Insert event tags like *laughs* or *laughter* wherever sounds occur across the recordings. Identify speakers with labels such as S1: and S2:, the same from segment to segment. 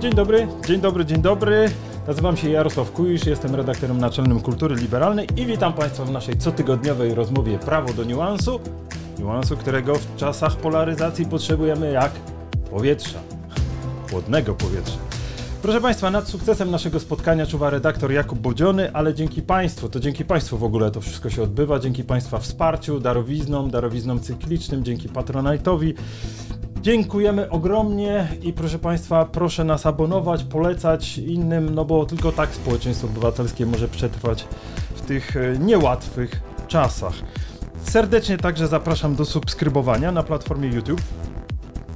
S1: Dzień dobry, dzień dobry, dzień dobry. Nazywam się Jarosław Kujisz, jestem redaktorem naczelnym Kultury Liberalnej i witam Państwa w naszej cotygodniowej rozmowie Prawo do niuansu. Niuansu, którego w czasach polaryzacji potrzebujemy jak powietrza. Chłodnego powietrza. Proszę Państwa, nad sukcesem naszego spotkania czuwa redaktor Jakub Bodziony, ale dzięki Państwu, to dzięki Państwu w ogóle to wszystko się odbywa, dzięki Państwa wsparciu, darowiznom, darowiznom cyklicznym, dzięki Patronite'owi. Dziękujemy ogromnie i proszę Państwa, proszę nas abonować, polecać innym, no bo tylko tak społeczeństwo obywatelskie może przetrwać w tych e, niełatwych czasach. Serdecznie także zapraszam do subskrybowania na platformie YouTube.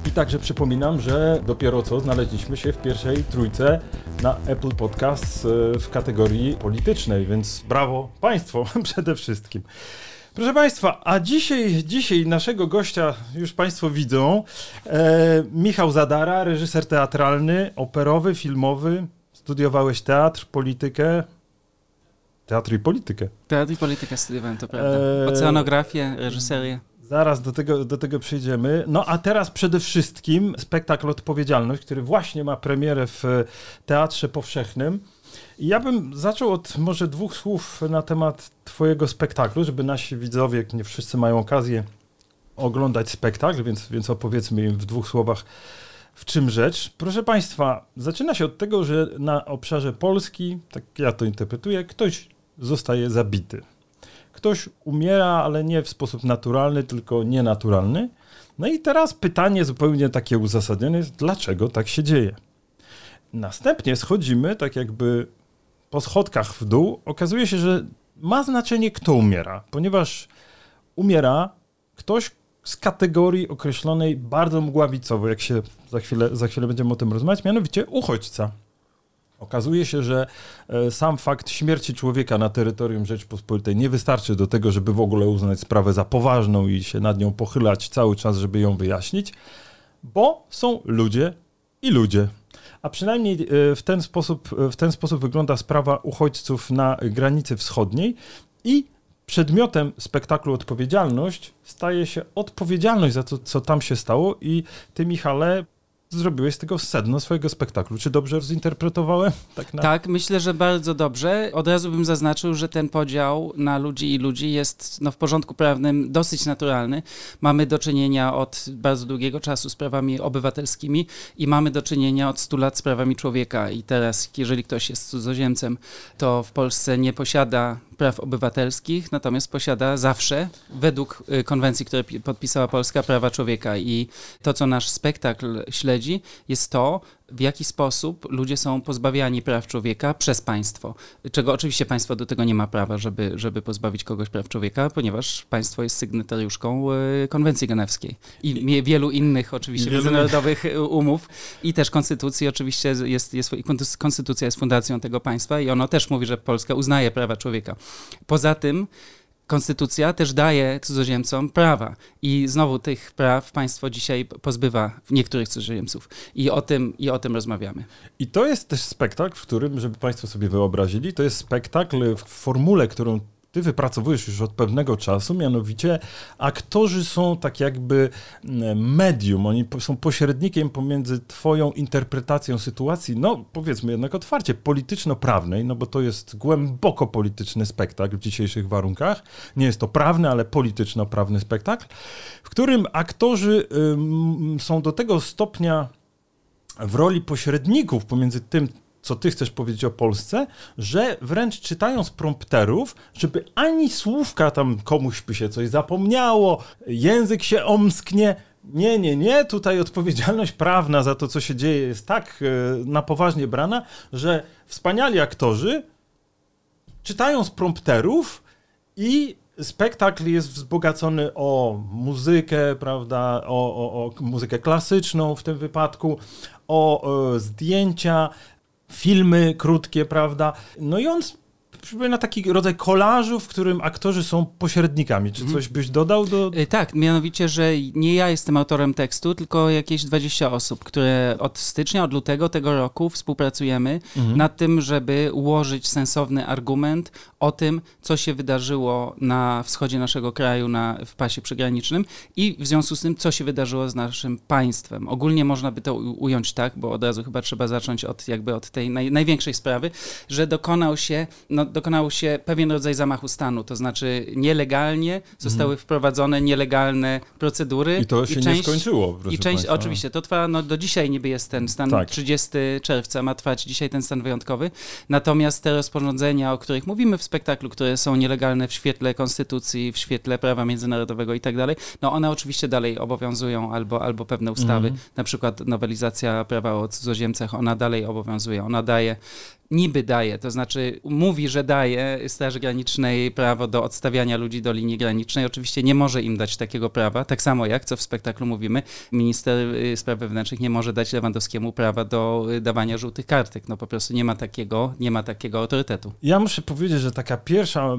S1: I także przypominam, że dopiero co znaleźliśmy się w pierwszej trójce na Apple Podcasts e, w kategorii politycznej, więc brawo Państwo *laughs* przede wszystkim. Proszę Państwa, a dzisiaj, dzisiaj naszego gościa już Państwo widzą. E, Michał Zadara, reżyser teatralny, operowy, filmowy. Studiowałeś teatr, politykę. Teatr i politykę.
S2: Teatr i politykę studiowałem, to prawda. E, Oceanografię, reżyserię.
S1: Zaraz do tego, do tego przyjdziemy. No a teraz przede wszystkim spektakl Odpowiedzialność, który właśnie ma premierę w Teatrze Powszechnym. Ja bym zaczął od może dwóch słów na temat Twojego spektaklu, żeby nasi widzowie, nie wszyscy mają okazję oglądać spektakl, więc, więc opowiedzmy im w dwóch słowach, w czym rzecz. Proszę Państwa, zaczyna się od tego, że na obszarze Polski, tak ja to interpretuję, ktoś zostaje zabity. Ktoś umiera, ale nie w sposób naturalny, tylko nienaturalny. No i teraz pytanie zupełnie takie uzasadnione jest, dlaczego tak się dzieje? Następnie schodzimy tak jakby po schodkach w dół. Okazuje się, że ma znaczenie, kto umiera, ponieważ umiera ktoś z kategorii określonej bardzo mgławicowo, jak się za chwilę, za chwilę będziemy o tym rozmawiać, mianowicie uchodźca. Okazuje się, że e, sam fakt śmierci człowieka na terytorium Rzeczpospolitej nie wystarczy do tego, żeby w ogóle uznać sprawę za poważną i się nad nią pochylać cały czas, żeby ją wyjaśnić, bo są ludzie i ludzie. A przynajmniej e, w ten sposób, e, w ten sposób wygląda sprawa uchodźców na granicy wschodniej i przedmiotem spektaklu Odpowiedzialność staje się odpowiedzialność za to, co tam się stało i ty, Michale, zrobiłeś z tego sedno swojego spektaklu. Czy dobrze zinterpretowałem?
S2: Tak, na... tak, myślę, że bardzo dobrze. Od razu bym zaznaczył, że ten podział na ludzi i ludzi jest no, w porządku prawnym dosyć naturalny. Mamy do czynienia od bardzo długiego czasu z prawami obywatelskimi i mamy do czynienia od 100 lat z prawami człowieka. I teraz, jeżeli ktoś jest cudzoziemcem, to w Polsce nie posiada praw obywatelskich, natomiast posiada zawsze, według y, konwencji, które podpisała Polska, prawa człowieka. I to, co nasz spektakl śledzi, jest to, w jaki sposób ludzie są pozbawiani praw człowieka przez państwo. Czego oczywiście państwo do tego nie ma prawa, żeby, żeby pozbawić kogoś praw człowieka, ponieważ państwo jest sygnatariuszką y, konwencji genewskiej i wielu innych oczywiście wielu międzynarodowych y, umów i też konstytucji oczywiście jest, jest, konstytucja jest fundacją tego państwa i ono też mówi, że Polska uznaje prawa człowieka. Poza tym Konstytucja też daje cudzoziemcom prawa i znowu tych praw państwo dzisiaj pozbywa niektórych cudzoziemców i o tym, i o tym rozmawiamy.
S1: I to jest też spektakl, w którym, żeby państwo sobie wyobrazili, to jest spektakl w formule, którą ty wypracowujesz już od pewnego czasu, mianowicie aktorzy są tak jakby mm, medium, oni są pośrednikiem pomiędzy twoją interpretacją sytuacji, no powiedzmy jednak otwarcie, polityczno-prawnej, no bo to jest głęboko polityczny spektakl w dzisiejszych warunkach. Nie jest to prawny, ale polityczno-prawny spektakl, w którym aktorzy ym, są do tego stopnia w roli pośredników pomiędzy tym, co ty chcesz powiedzieć o Polsce, że wręcz czytają z prompterów, żeby ani słówka tam komuś by się coś zapomniało, język się omsknie. Nie, nie, nie, tutaj odpowiedzialność prawna za to, co się dzieje, jest tak e, na poważnie brana, że wspaniali aktorzy czytają z prompterów i spektakl jest wzbogacony o muzykę, prawda, o, o, o muzykę klasyczną w tym wypadku, o, o zdjęcia, filmy krótkie, prawda? No i on przypomina taki rodzaj kolażu, w którym aktorzy są pośrednikami. Czy coś byś dodał do...
S2: Y, Tak, mianowicie, że nie ja jestem autorem tekstu, tylko jakieś 20 osób, które od stycznia, od lutego tego roku współpracujemy nad tym, żeby ułożyć sensowny argument o tym, co się wydarzyło na wschodzie naszego kraju, na, w pasie przygranicznym i w związku z tym, co się wydarzyło z naszym państwem. Ogólnie można by to ująć tak, bo od razu chyba trzeba zacząć od jakby od tej naj, największej sprawy, że dokonał się, no, dokonał się pewien rodzaj zamachu stanu, to znaczy nielegalnie zostały wprowadzone nielegalne procedury.
S1: I to się nie skończyło,
S2: I część,
S1: państwa.
S2: oczywiście, to trwa, no do dzisiaj niby jest ten stan,
S1: Tak.
S2: 30 czerwca ma trwać dzisiaj ten stan wyjątkowy, natomiast te rozporządzenia, o których mówimy w spektaklu, które są nielegalne w świetle konstytucji, w świetle prawa międzynarodowego i tak dalej, no one oczywiście dalej obowiązują albo, albo pewne ustawy,
S1: Mhm.
S2: na przykład nowelizacja prawa o cudzoziemcach, ona dalej obowiązuje, ona daje niby daje, to znaczy mówi, że daje Straży Granicznej prawo do odstawiania ludzi do linii granicznej. Oczywiście nie może im dać takiego prawa, tak samo jak, co w spektaklu mówimy, minister y, spraw wewnętrznych nie może dać Lewandowskiemu prawa do y, dawania żółtych kartek. No po prostu nie ma takiego, nie ma takiego autorytetu.
S1: Ja muszę powiedzieć, że taka pierwsza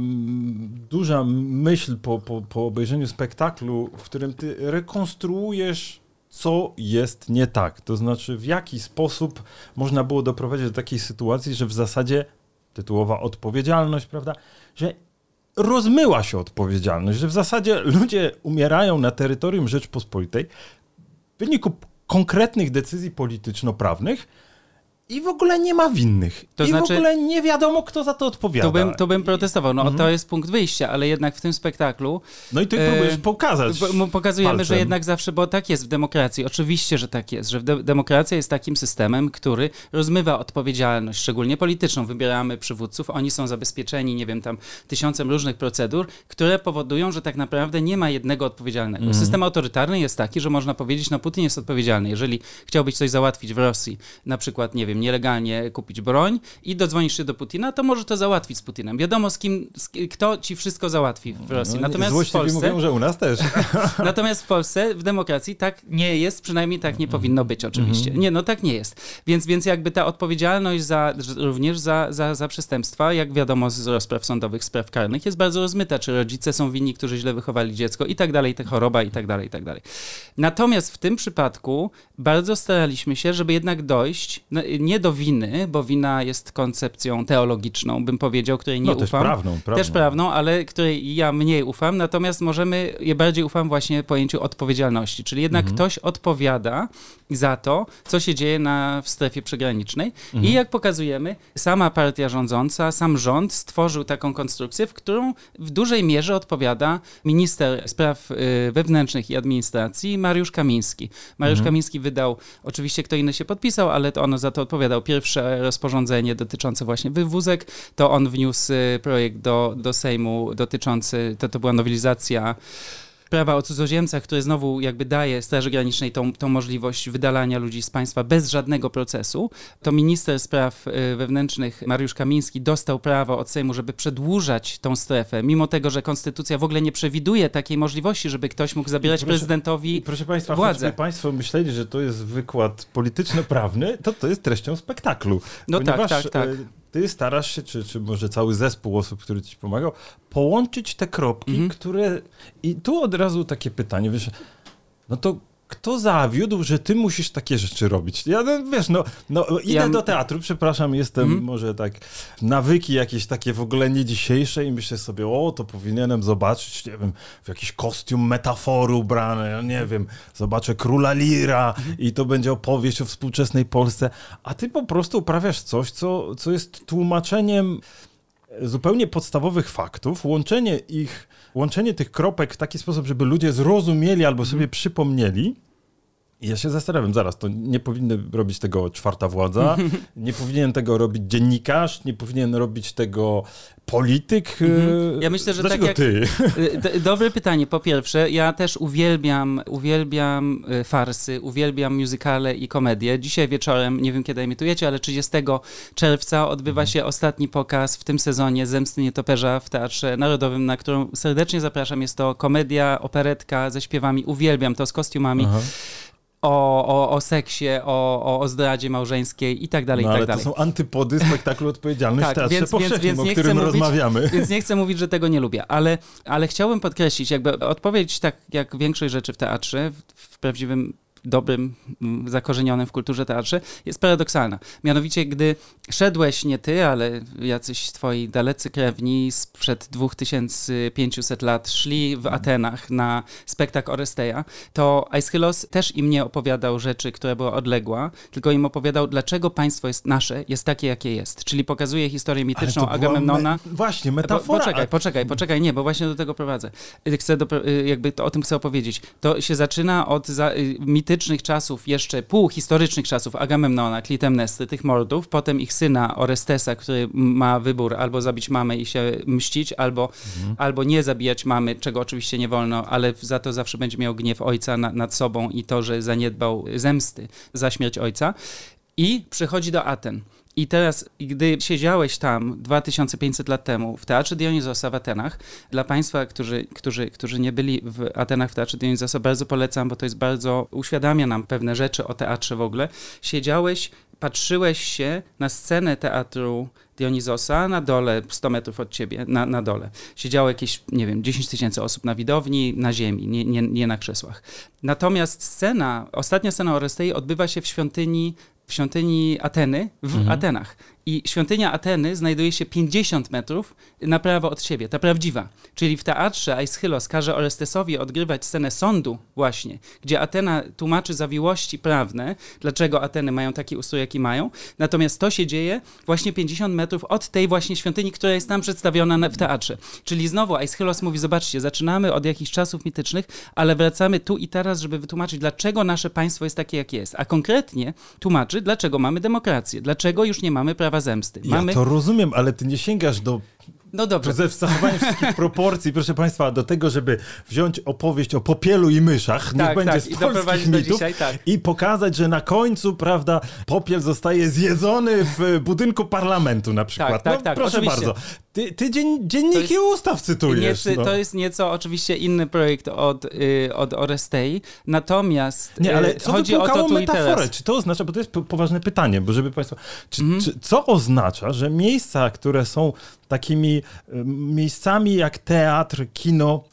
S1: duża myśl po, po, po obejrzeniu spektaklu, w którym ty rekonstruujesz, co jest nie tak. To znaczy, w jaki sposób można było doprowadzić do takiej sytuacji, że w zasadzie tytułowa odpowiedzialność, prawda, że rozmyła się odpowiedzialność, że w zasadzie ludzie umierają na terytorium Rzeczpospolitej w wyniku konkretnych decyzji polityczno-prawnych i w ogóle nie ma winnych.
S2: To
S1: I
S2: znaczy-
S1: w ogóle nie wiadomo, kto za to odpowiada.
S2: To bym, to bym protestował. No
S1: Mhm.
S2: to jest punkt wyjścia, ale jednak w tym spektaklu
S1: No i ty
S2: E,
S1: próbujesz pokazać.
S2: Pokazujemy,
S1: palcem.
S2: że jednak zawsze, bo tak jest w demokracji. Oczywiście, że tak jest, że de- demokracja jest takim systemem, który rozmywa odpowiedzialność, szczególnie polityczną. Wybieramy przywódców, oni są zabezpieczeni, nie wiem, tam tysiącem różnych procedur, które powodują, że tak naprawdę nie ma jednego odpowiedzialnego.
S1: Mhm.
S2: System autorytarny jest taki, że można powiedzieć, no Putin jest odpowiedzialny. Jeżeli chciałbyś coś załatwić w Rosji, na przykład, nie wiem, nielegalnie kupić broń i dodzwonisz się do Putina, to może to załatwić z Putinem. Wiadomo, z kim, z, kto ci wszystko załatwi w Rosji.
S1: No,
S2: Natomiast w Polsce...
S1: mówią, że u nas też. *laughs*
S2: Natomiast w Polsce, w demokracji tak nie jest, przynajmniej tak nie powinno być oczywiście. Nie, no tak nie jest. Więc, więc jakby ta odpowiedzialność za, również za, za, za przestępstwa, jak wiadomo z rozpraw sądowych, spraw karnych, jest bardzo rozmyta. Czy rodzice są winni, którzy źle wychowali dziecko i tak dalej, ta choroba i tak dalej, i tak dalej. Natomiast w tym przypadku bardzo staraliśmy się, żeby jednak dojść no, nie do winy, bo wina jest koncepcją teologiczną, bym powiedział, której nie
S1: No też
S2: ufam.
S1: prawną, prawną.
S2: Też prawną, ale której ja mniej ufam, natomiast możemy, ja bardziej ufam właśnie pojęciu odpowiedzialności, czyli jednak
S1: Mhm.
S2: ktoś odpowiada za to, co się dzieje na, w strefie przygranicznej
S1: Mhm.
S2: i jak pokazujemy, sama partia rządząca, sam rząd stworzył taką konstrukcję, w którą w dużej mierze odpowiada minister spraw y, wewnętrznych i administracji Mariusz Kamiński. Mariusz
S1: Mhm.
S2: Kamiński wydał, oczywiście kto inny się podpisał, ale to ono za to odpowiadał. Pierwsze rozporządzenie dotyczące właśnie wywózek, to on wniósł projekt do, do Sejmu dotyczący, to, to była nowelizacja prawa o cudzoziemcach, które znowu jakby daje Straży Granicznej tą, tą możliwość wydalania ludzi z państwa bez żadnego procesu, to minister spraw y, wewnętrznych Mariusz Kamiński dostał prawo od Sejmu, żeby przedłużać tą strefę, mimo tego, że konstytucja w ogóle nie przewiduje takiej możliwości, żeby ktoś mógł zabierać
S1: Proszę-
S2: prezydentowi
S1: Proszę Państwa,
S2: władzę.
S1: Państwo myśleli, że to jest wykład polityczno-prawny, to to jest treścią spektaklu.
S2: No tak, tak, tak.
S1: Ty starasz się, czy, czy może cały zespół osób, który Ci pomagał, połączyć te kropki,
S2: Mhm.
S1: które... I tu od razu takie pytanie, wiesz, no to kto zawiódł, że ty musisz takie rzeczy robić? Ja, no, wiesz, no, no idę
S2: Ja-
S1: do teatru, przepraszam, jestem
S2: Mhm.
S1: może tak, nawyki jakieś takie w ogóle nie dzisiejsze i myślę sobie, o, to powinienem zobaczyć, nie wiem, w jakiś kostium metaforu ubrany, ja nie wiem, zobaczę Króla Lira i to będzie opowieść o współczesnej Polsce, a ty po prostu uprawiasz coś, co, co jest tłumaczeniem zupełnie podstawowych faktów, łączenie ich, łączenie tych kropek w taki sposób, żeby ludzie zrozumieli albo sobie przypomnieli. Ja się zastanawiam, zaraz, to nie powinny robić tego czwarta władza, *laughs* nie powinien tego robić dziennikarz, nie powinien robić tego polityk.
S2: Mhm.
S1: e,
S2: Ja myślę, że tak
S1: Dlaczego
S2: jak-
S1: ty? *laughs*
S2: Y, d- Dobre pytanie. Po pierwsze, ja też uwielbiam, uwielbiam y, farsy, uwielbiam muzykale i komedie. Dzisiaj wieczorem, nie wiem kiedy emitujecie, ale 30 czerwca odbywa się ostatni pokaz w tym sezonie Zemsty Nietoperza w Teatrze Narodowym, na którą serdecznie zapraszam. Jest to komedia, operetka ze śpiewami. Uwielbiam to z kostiumami.
S1: Aha.
S2: O, o, o seksie, o, o, zdradzie małżeńskiej i tak dalej,
S1: no,
S2: i tak
S1: ale
S2: dalej.
S1: to są antypody spektaklu Odpowiedzialność
S2: tak,
S1: w Teatrze
S2: więc,
S1: Powszechnym,
S2: więc, więc
S1: o którym
S2: mówić,
S1: rozmawiamy. *laughs*
S2: Więc nie chcę mówić, że tego nie lubię, ale, ale chciałbym podkreślić, jakby odpowiedź tak jak większość rzeczy w teatrze, w, w prawdziwym dobrym, mm, zakorzenionym w kulturze teatrze, jest paradoksalna. Mianowicie, gdy szedłeś, nie ty, ale jacyś twoi dalecy krewni sprzed 2500 lat szli w Atenach na spektakl Oresteja, to Aeschylus też im nie opowiadał rzeczy, która była odległa, tylko im opowiadał, dlaczego państwo jest nasze, jest takie, jakie jest. Czyli pokazuje historię mityczną Agamemnona. Me
S1: właśnie, metafora.
S2: Po, poczekaj, poczekaj, poczekaj, nie, bo właśnie do tego prowadzę. Chcę do, jakby to, o tym chcę opowiedzieć. To się zaczyna od za, y, mitycznych czasów, jeszcze półhistorycznych czasów Agamemnona, Klitemnestry, tych mordów, potem ich syna Orestesa, który ma wybór albo zabić mamę i się mścić, albo, mhm. albo nie zabijać mamy, czego oczywiście nie wolno, ale za to zawsze będzie miał gniew ojca na, nad sobą i to, że zaniedbał zemsty za śmierć ojca. I przychodzi do Aten. I teraz, gdy siedziałeś tam 2500 lat temu w Teatrze Dionizosa w Atenach, dla Państwa, którzy, którzy, którzy nie byli w Atenach w Teatrze Dionizosa, bardzo polecam, bo to jest bardzo, uświadamia nam pewne rzeczy o teatrze w ogóle. Siedziałeś, patrzyłeś się na scenę teatru Dionizosa na dole, 100 metrów od ciebie, na, na dole. Siedziało jakieś, nie wiem, 10 tysięcy osób na widowni, na ziemi, nie, nie, nie na krzesłach. Natomiast scena, ostatnia scena Orestei odbywa się w świątyni w świątyni Ateny w mhm. Atenach. I świątynia Ateny znajduje się 50 metrów na prawo od siebie, ta prawdziwa. Czyli w teatrze Aeschylus każe Orestesowi odgrywać scenę sądu właśnie, gdzie Atena tłumaczy zawiłości prawne, dlaczego Ateny mają taki ustrój, jaki mają. Natomiast to się dzieje właśnie 50 metrów od tej właśnie świątyni, która jest tam przedstawiona w teatrze. Czyli znowu Aeschylus mówi, zobaczcie, zaczynamy od jakichś czasów mitycznych, ale wracamy tu i teraz, żeby wytłumaczyć, dlaczego nasze państwo jest takie, jakie jest. A konkretnie tłumaczy, dlaczego mamy demokrację, dlaczego już nie mamy prawa prawa zemsty.
S1: Mamy... Ja to rozumiem, ale ty nie sięgasz do no dobrze. Ze zachowaniem wszystkich *laughs* proporcji, proszę Państwa, do tego, żeby wziąć opowieść o popielu i myszach, niech tak, będzie tak, z i polskich mitów dzisiaj, tak. i pokazać, że na końcu, prawda, popiel zostaje zjedzony w budynku parlamentu na przykład. Tak, tak, no, tak, proszę oczywiście. bardzo. Ty, ty dzien, dzienniki jest, ustaw cytujesz.
S2: Nie, no. To jest nieco oczywiście inny projekt od, y, od Orestei, natomiast
S1: Nie, ale y, co chodzi o to tu metaforę? Czy to oznacza, bo to jest poważne pytanie, bo żeby Państwo, czy, mhm. czy, co oznacza, że miejsca, które są takimi y, miejscami jak teatr, kino,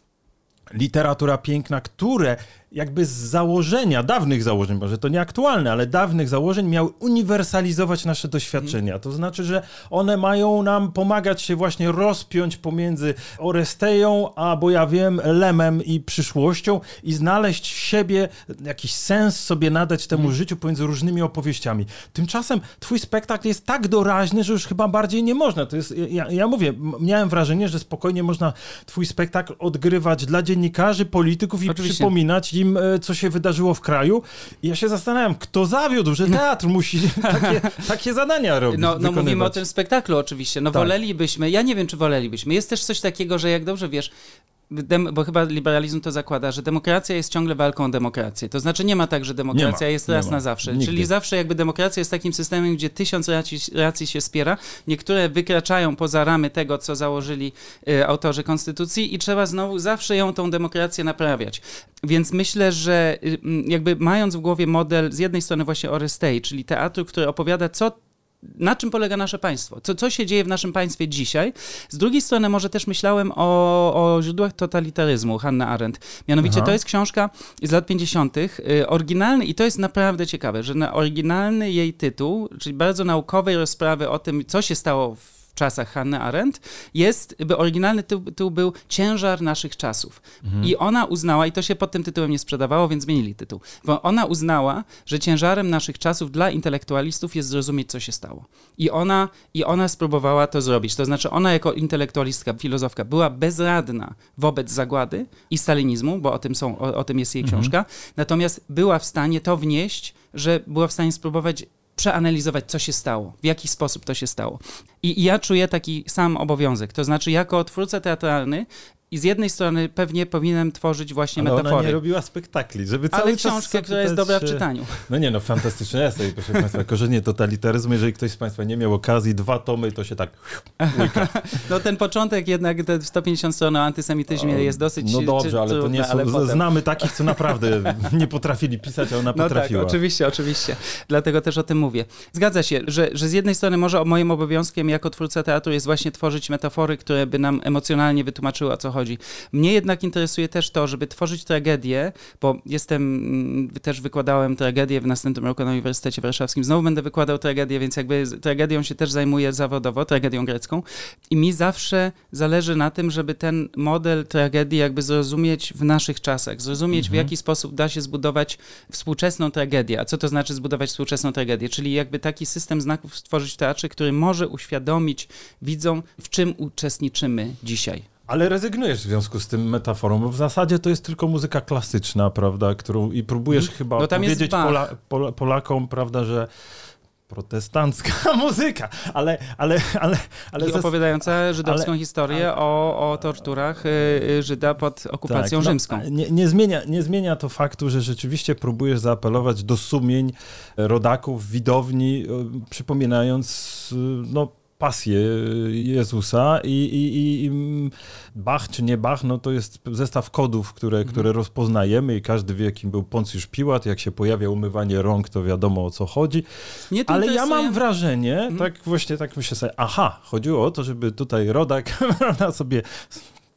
S1: literatura piękna, które jakby z założenia, dawnych założeń, może to nieaktualne, ale dawnych założeń miały uniwersalizować nasze doświadczenia. To znaczy, że one mają nam pomagać się właśnie rozpiąć pomiędzy Oresteją, a bo ja wiem, Lemem i przyszłością i znaleźć siebie jakiś sens sobie nadać temu hmm. życiu pomiędzy różnymi opowieściami. Tymczasem twój spektakl jest tak doraźny, że już chyba bardziej nie można. To jest, ja, ja mówię, miałem wrażenie, że spokojnie można twój spektakl odgrywać dla dziennikarzy, polityków i Oczywiście. przypominać im, e, co się wydarzyło w kraju. I ja się zastanawiam, kto zawiódł, że teatr musi *laughs* takie, takie zadania robić.
S2: No, no mówimy o tym spektaklu oczywiście. No tak. wolelibyśmy, ja nie wiem, czy wolelibyśmy. Jest też coś takiego, że jak dobrze wiesz, dem, bo chyba liberalizm to zakłada, że demokracja jest ciągle walką o demokrację. To znaczy nie ma tak, że demokracja ma, jest raz na zawsze. Nigdy. Czyli zawsze jakby demokracja jest takim systemem, gdzie tysiąc racji, racji się spiera, niektóre wykraczają poza ramy tego, co założyli y, autorzy konstytucji i trzeba znowu zawsze ją, tą demokrację naprawiać. Więc myślę, że y, jakby mając w głowie model z jednej strony właśnie Orestei, czyli teatru, który opowiada, co na czym polega nasze państwo? Co, co się dzieje w naszym państwie dzisiaj? Z drugiej strony może też myślałem o, o źródłach totalitaryzmu Hannah Arendt. Mianowicie Aha. to jest książka z lat 50. Y, oryginalny i to jest naprawdę ciekawe, że na oryginalny jej tytuł, czyli bardzo naukowej rozprawy o tym, co się stało w w czasach Hanny Arendt, jest, by oryginalny tytuł był Ciężar naszych czasów. Mhm. I ona uznała, i to się pod tym tytułem nie sprzedawało, więc zmienili tytuł, bo ona uznała, że ciężarem naszych czasów dla intelektualistów jest zrozumieć, co się stało. I ona, I ona spróbowała to zrobić. To znaczy, ona jako intelektualistka, filozofka była bezradna wobec zagłady i stalinizmu, bo o tym, są, o, o tym jest jej mhm. książka, natomiast była w stanie to wnieść, że była w stanie spróbować przeanalizować, co się stało, w jaki sposób to się stało. I, ja czuję taki sam obowiązek. To znaczy, jako twórca teatralny, I z jednej strony pewnie powinienem tworzyć właśnie
S1: Ale
S2: metafory.
S1: ona nie robiła spektakli, żeby cały
S2: ale książkę, która jest dobra w
S1: e,
S2: czytaniu.
S1: No nie no, fantastyczne esej, proszę Państwa, korzenie totalitaryzmu. Jeżeli ktoś z Państwa nie miał okazji, dwa tomy, to się tak łyka. *laughs*
S2: No ten początek jednak, te 150 stron o antysemityzmie jest dosyć
S1: No dobrze, ale to nie są,
S2: potem...
S1: znamy takich, co naprawdę *laughs* nie potrafili pisać, a ona
S2: No
S1: potrafiła.
S2: tak, oczywiście, oczywiście. Dlatego też o tym mówię. Zgadza się, że, że z jednej strony może moim obowiązkiem jako twórca teatru jest właśnie tworzyć metafory, które by nam emocjonalnie wytłumaczyły o co chodzi. Mnie jednak interesuje też to, żeby tworzyć tragedię, bo jestem, mm, też wykładałem tragedię w następnym roku na Uniwersytecie Warszawskim. Znowu będę wykładał tragedię, więc jakby tragedią się też zajmuję zawodowo, tragedią grecką. I mi zawsze zależy na tym, żeby ten model tragedii jakby zrozumieć w naszych czasach, zrozumieć w jaki sposób da się zbudować współczesną tragedię. A co to znaczy zbudować współczesną tragedię? Czyli jakby taki system znaków stworzyć w teatrze, który może uświadomić widzom, w czym uczestniczymy dzisiaj.
S1: Ale rezygnujesz w związku z tym metaforą, bo w zasadzie to jest tylko muzyka klasyczna, prawda, którą i próbujesz chyba
S2: No
S1: powiedzieć. Pola, Pola, Polakom, prawda, że protestancka *laughs* muzyka, ale, ale, ale, ale
S2: I opowiadająca żydowską
S1: ale-
S2: historię o, o torturach y, y, Żyda pod okupacją
S1: Tak, no,
S2: rzymską.
S1: Nie, nie, zmienia, nie zmienia to faktu, że rzeczywiście próbujesz zaapelować do sumień rodaków, widowni, e, przypominając no, pasję Jezusa i, i, i, Bach czy nie Bach, no to jest zestaw kodów, które,
S2: Mhm.
S1: które rozpoznajemy i każdy wie, kim był Poncjusz Piłat. Jak się pojawia umywanie rąk, to wiadomo o co chodzi.
S2: Mnie to
S1: Ale ja mam wrażenie,
S2: Mhm.
S1: tak właśnie tak myślę sobie, aha, chodziło o to, żeby tutaj rodak *laughs* na sobie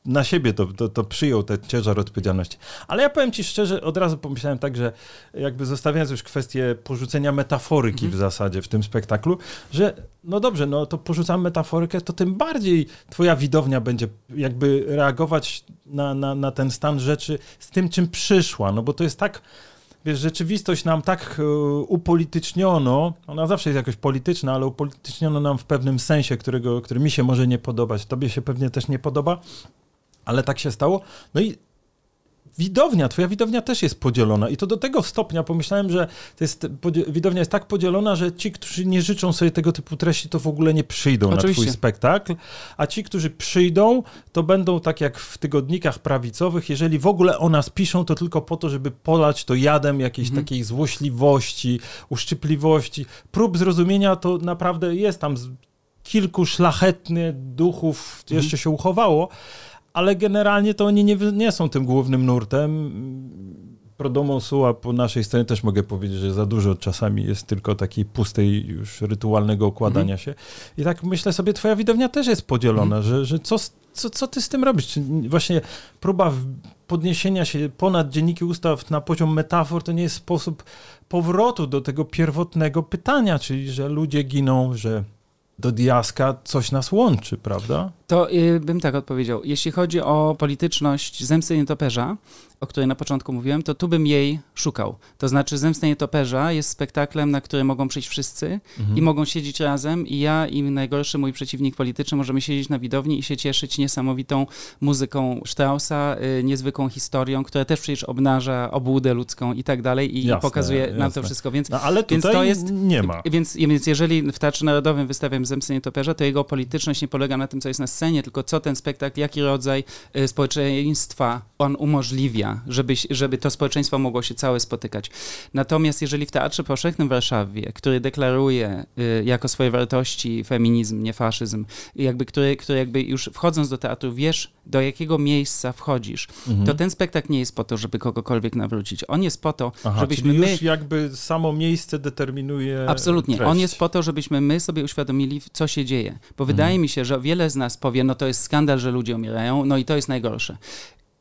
S1: na siebie to, to, to przyjął ten ciężar odpowiedzialności. Ale ja powiem ci szczerze, od razu pomyślałem tak, że jakby zostawiając już kwestię porzucenia metaforyki w zasadzie w tym spektaklu, że no dobrze, no to porzucam metaforykę, to tym bardziej twoja widownia będzie jakby reagować na, na, na ten stan rzeczy z tym, czym przyszła, no bo to jest tak wiesz, rzeczywistość nam tak e, upolityczniono, ona zawsze jest jakoś polityczna, ale upolityczniono nam w pewnym sensie, którego, który mi się może nie podobać, tobie się pewnie też nie podoba, ale tak się stało. No i widownia, twoja widownia też jest podzielona i to do tego stopnia pomyślałem, że to jest, widownia jest tak podzielona, że ci, którzy nie życzą sobie tego typu treści, to w ogóle nie przyjdą na
S2: Oczywiście.
S1: twój spektakl, a ci, którzy przyjdą, to będą tak jak w tygodnikach prawicowych, jeżeli w ogóle o nas piszą, to tylko po to, żeby polać to jadem jakiejś
S2: Mhm.
S1: takiej złośliwości, uszczypliwości. Prób zrozumienia to naprawdę jest tam z- kilku szlachetnych duchów
S2: Mhm.
S1: jeszcze się uchowało, ale generalnie to oni nie, nie są tym głównym nurtem. Pro domo sua po naszej stronie też mogę powiedzieć, że za dużo czasami jest tylko takiej pustej już rytualnego układania
S2: Mhm.
S1: się. I tak myślę sobie, twoja widownia też jest podzielona, że, że co, co, co ty z tym robisz? Czy właśnie próba podniesienia się ponad dzienniki ustaw na poziom metafor to nie jest sposób powrotu do tego pierwotnego pytania, czyli że ludzie giną, że do diaska coś nas łączy, prawda?
S2: To y, bym tak odpowiedział. Jeśli chodzi o polityczność Zemsty Nietoperza, o której na początku mówiłem, to tu bym jej szukał. To znaczy Zemsta Nietoperza jest spektaklem, na który mogą przyjść wszyscy
S1: Mhm.
S2: i mogą siedzieć razem i ja i najgorszy mój przeciwnik polityczny możemy siedzieć na widowni i się cieszyć niesamowitą muzyką Straussa, y, niezwykłą historią, która też przecież obnaża obłudę ludzką i tak dalej i
S1: Jasne,
S2: pokazuje nam
S1: jasne.
S2: to wszystko, więc
S1: No, ale
S2: Więc
S1: tutaj
S2: to jest-
S1: nie ma.
S2: więc, więc jeżeli w Teatrze Narodowym wystawiam Zemstę Nietoperza, to jego polityczność nie polega na tym, co jest na scenie, tylko co ten spektakl, jaki rodzaj y, społeczeństwa on umożliwia, żeby, żeby to społeczeństwo mogło się całe spotykać. Natomiast jeżeli w Teatrze Powszechnym w Warszawie, który deklaruje y, jako swoje wartości feminizm, nie faszyzm, jakby, który, który jakby już wchodząc do teatru wiesz, do jakiego miejsca wchodzisz,
S1: Mhm.
S2: to ten spektakl nie jest po to, żeby kogokolwiek nawrócić. On jest po to,
S1: Aha,
S2: żebyśmy
S1: czyli
S2: my...
S1: już jakby samo miejsce determinuje
S2: Absolutnie.
S1: treść.
S2: On jest po to, żebyśmy my sobie uświadomili, co się dzieje. Bo
S1: Mhm.
S2: wydaje mi się, że wiele z nas powie, no to jest skandal, że ludzie umierają, no i to jest najgorsze.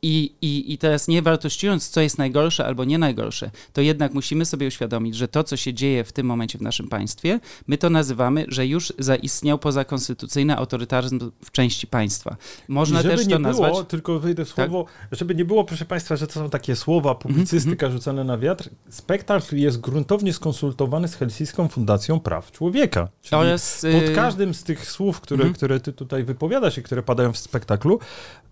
S2: I, i, I teraz nie wartościując, co jest najgorsze albo nie najgorsze, to jednak musimy sobie uświadomić, że to, co się dzieje w tym momencie w naszym państwie, my to nazywamy, że już zaistniał pozakonstytucyjny autorytaryzm w części państwa. Można
S1: żeby
S2: też
S1: nie
S2: to
S1: było,
S2: nazwać. Tak.
S1: tylko wyjdę w słowo, żeby nie było, proszę Państwa, że to są takie słowa, publicystyka
S2: Mhm,
S1: rzucane na wiatr. Spektakl jest gruntownie skonsultowany z Helsińską Fundacją Praw Człowieka. Czyli
S2: Oraz,
S1: pod
S2: y,
S1: każdym z tych słów, które,
S2: Mhm.
S1: które ty tutaj wypowiadasz i które padają w spektaklu,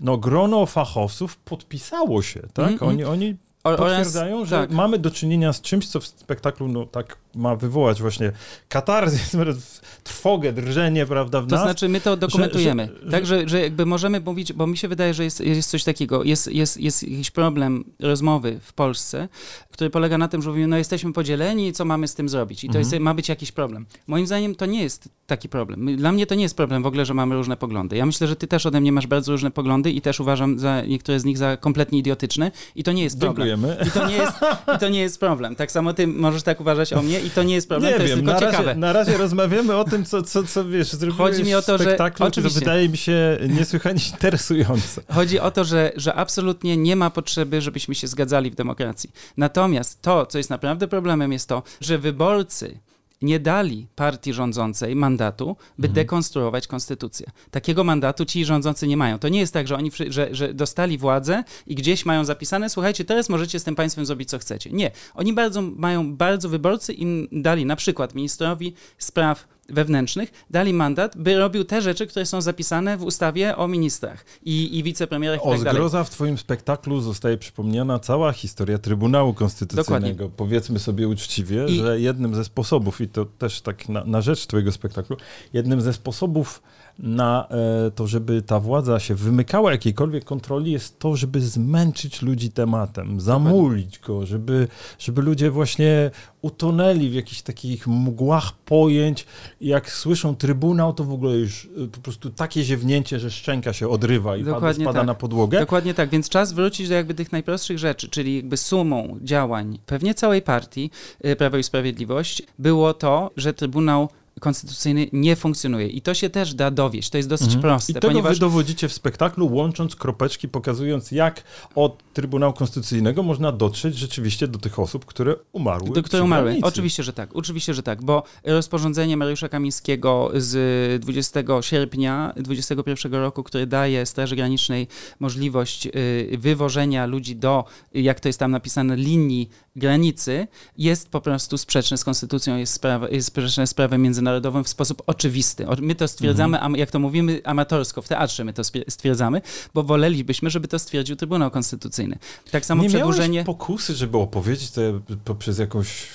S1: no grono fachowców podpisało się, tak?
S2: Mhm,
S1: Oni, oni
S2: o- oraz-
S1: potwierdzają, że
S2: tak.
S1: mamy do czynienia z czymś, co w spektaklu no tak ma wywołać właśnie katarzys, *laughs* trwogę, drżenie, prawda, w
S2: To
S1: nas.
S2: znaczy my to dokumentujemy.
S1: że- że-
S2: tak, że, jakby możemy mówić, bo mi się wydaje, że jest, jest coś takiego, jest, jest, jest jakiś problem rozmowy w Polsce, który polega na tym, że mówimy, no jesteśmy podzieleni, co mamy z tym zrobić? I to jest, ma być jakiś problem. Moim zdaniem to nie jest taki problem. Dla mnie to nie jest problem w ogóle, że mamy różne poglądy. Ja myślę, że ty też ode mnie masz bardzo różne poglądy i też uważam za niektóre z nich za kompletnie idiotyczne i to nie jest problem.
S1: Dziękujemy.
S2: I to, nie jest, I to nie jest problem. Tak samo ty możesz tak uważać o mnie i to nie jest problem,
S1: Nie
S2: to jest
S1: wiem,
S2: tylko
S1: na
S2: ciekawe.
S1: razie, na razie rozmawiamy o tym, co, co, co wiesz, zrobiłeś
S2: Chodzi mi o to, że- oczywiście.
S1: wydaje mi się niesłychanie *laughs* interesujące.
S2: Chodzi o to, że, że absolutnie nie ma potrzeby, żebyśmy się zgadzali w demokracji. Natomiast to, co jest naprawdę problemem, jest to, że wyborcy nie dali partii rządzącej mandatu, by dekonstruować konstytucję. Takiego mandatu ci rządzący nie mają. To nie jest tak, że oni że, że dostali władzę i gdzieś mają zapisane, słuchajcie, teraz możecie z tym państwem zrobić, co chcecie. Nie. Oni bardzo, mają bardzo, wyborcy im dali, na przykład ministrowi spraw wewnętrznych, dali mandat, by robił te rzeczy, które są zapisane w ustawie o ministrach i, i wicepremierach i
S1: O
S2: tak dalej.
S1: zgroza w twoim spektaklu zostaje przypomniana cała historia Trybunału Konstytucyjnego. Powiedzmy sobie uczciwie,
S2: I-
S1: że jednym ze sposobów, i to też tak na, na rzecz twojego spektaklu, jednym ze sposobów na e, to, żeby ta władza się wymykała jakiejkolwiek kontroli, jest to, żeby zmęczyć ludzi tematem, zamulić go, żeby, żeby ludzie właśnie utonęli w jakichś takich mgłach pojęć. Jak słyszą trybunał, to w ogóle już e, po prostu takie ziewnięcie, że szczęka się odrywa i
S2: Dokładnie
S1: spada
S2: tak.
S1: na podłogę.
S2: Dokładnie tak, więc czas wrócić do jakby tych najprostszych rzeczy, czyli jakby sumą działań pewnie całej partii y, Prawo i Sprawiedliwość było to, że Trybunał Konstytucyjny nie funkcjonuje. I to się też da dowieść. To jest dosyć
S1: Mhm.
S2: proste,
S1: I tego
S2: ponieważ
S1: wy dowodzicie w spektaklu, łącząc kropeczki, pokazując jak od Trybunału Konstytucyjnego można dotrzeć rzeczywiście do tych osób, które umarły.
S2: Do
S1: przy
S2: której umarły.
S1: granicy.
S2: Oczywiście, że tak. Oczywiście, że tak, bo rozporządzenie Mariusza Kamińskiego z 20 sierpnia 2021 roku, które daje Straży Granicznej możliwość y, wywożenia ludzi do, jak to jest tam napisane, linii granicy, jest po prostu sprzeczne z konstytucją, jest, sprawa, jest sprzeczne z prawem międzynarodowym w sposób oczywisty. My to stwierdzamy,
S1: Mhm.
S2: jak to mówimy amatorsko, w teatrze my to stwierdzamy, bo wolelibyśmy, żeby to stwierdził Trybunał Konstytucyjny. Tak samo
S1: Nie
S2: przedłużenie...
S1: miałeś pokusy, żeby opowiedzieć to poprzez jakąś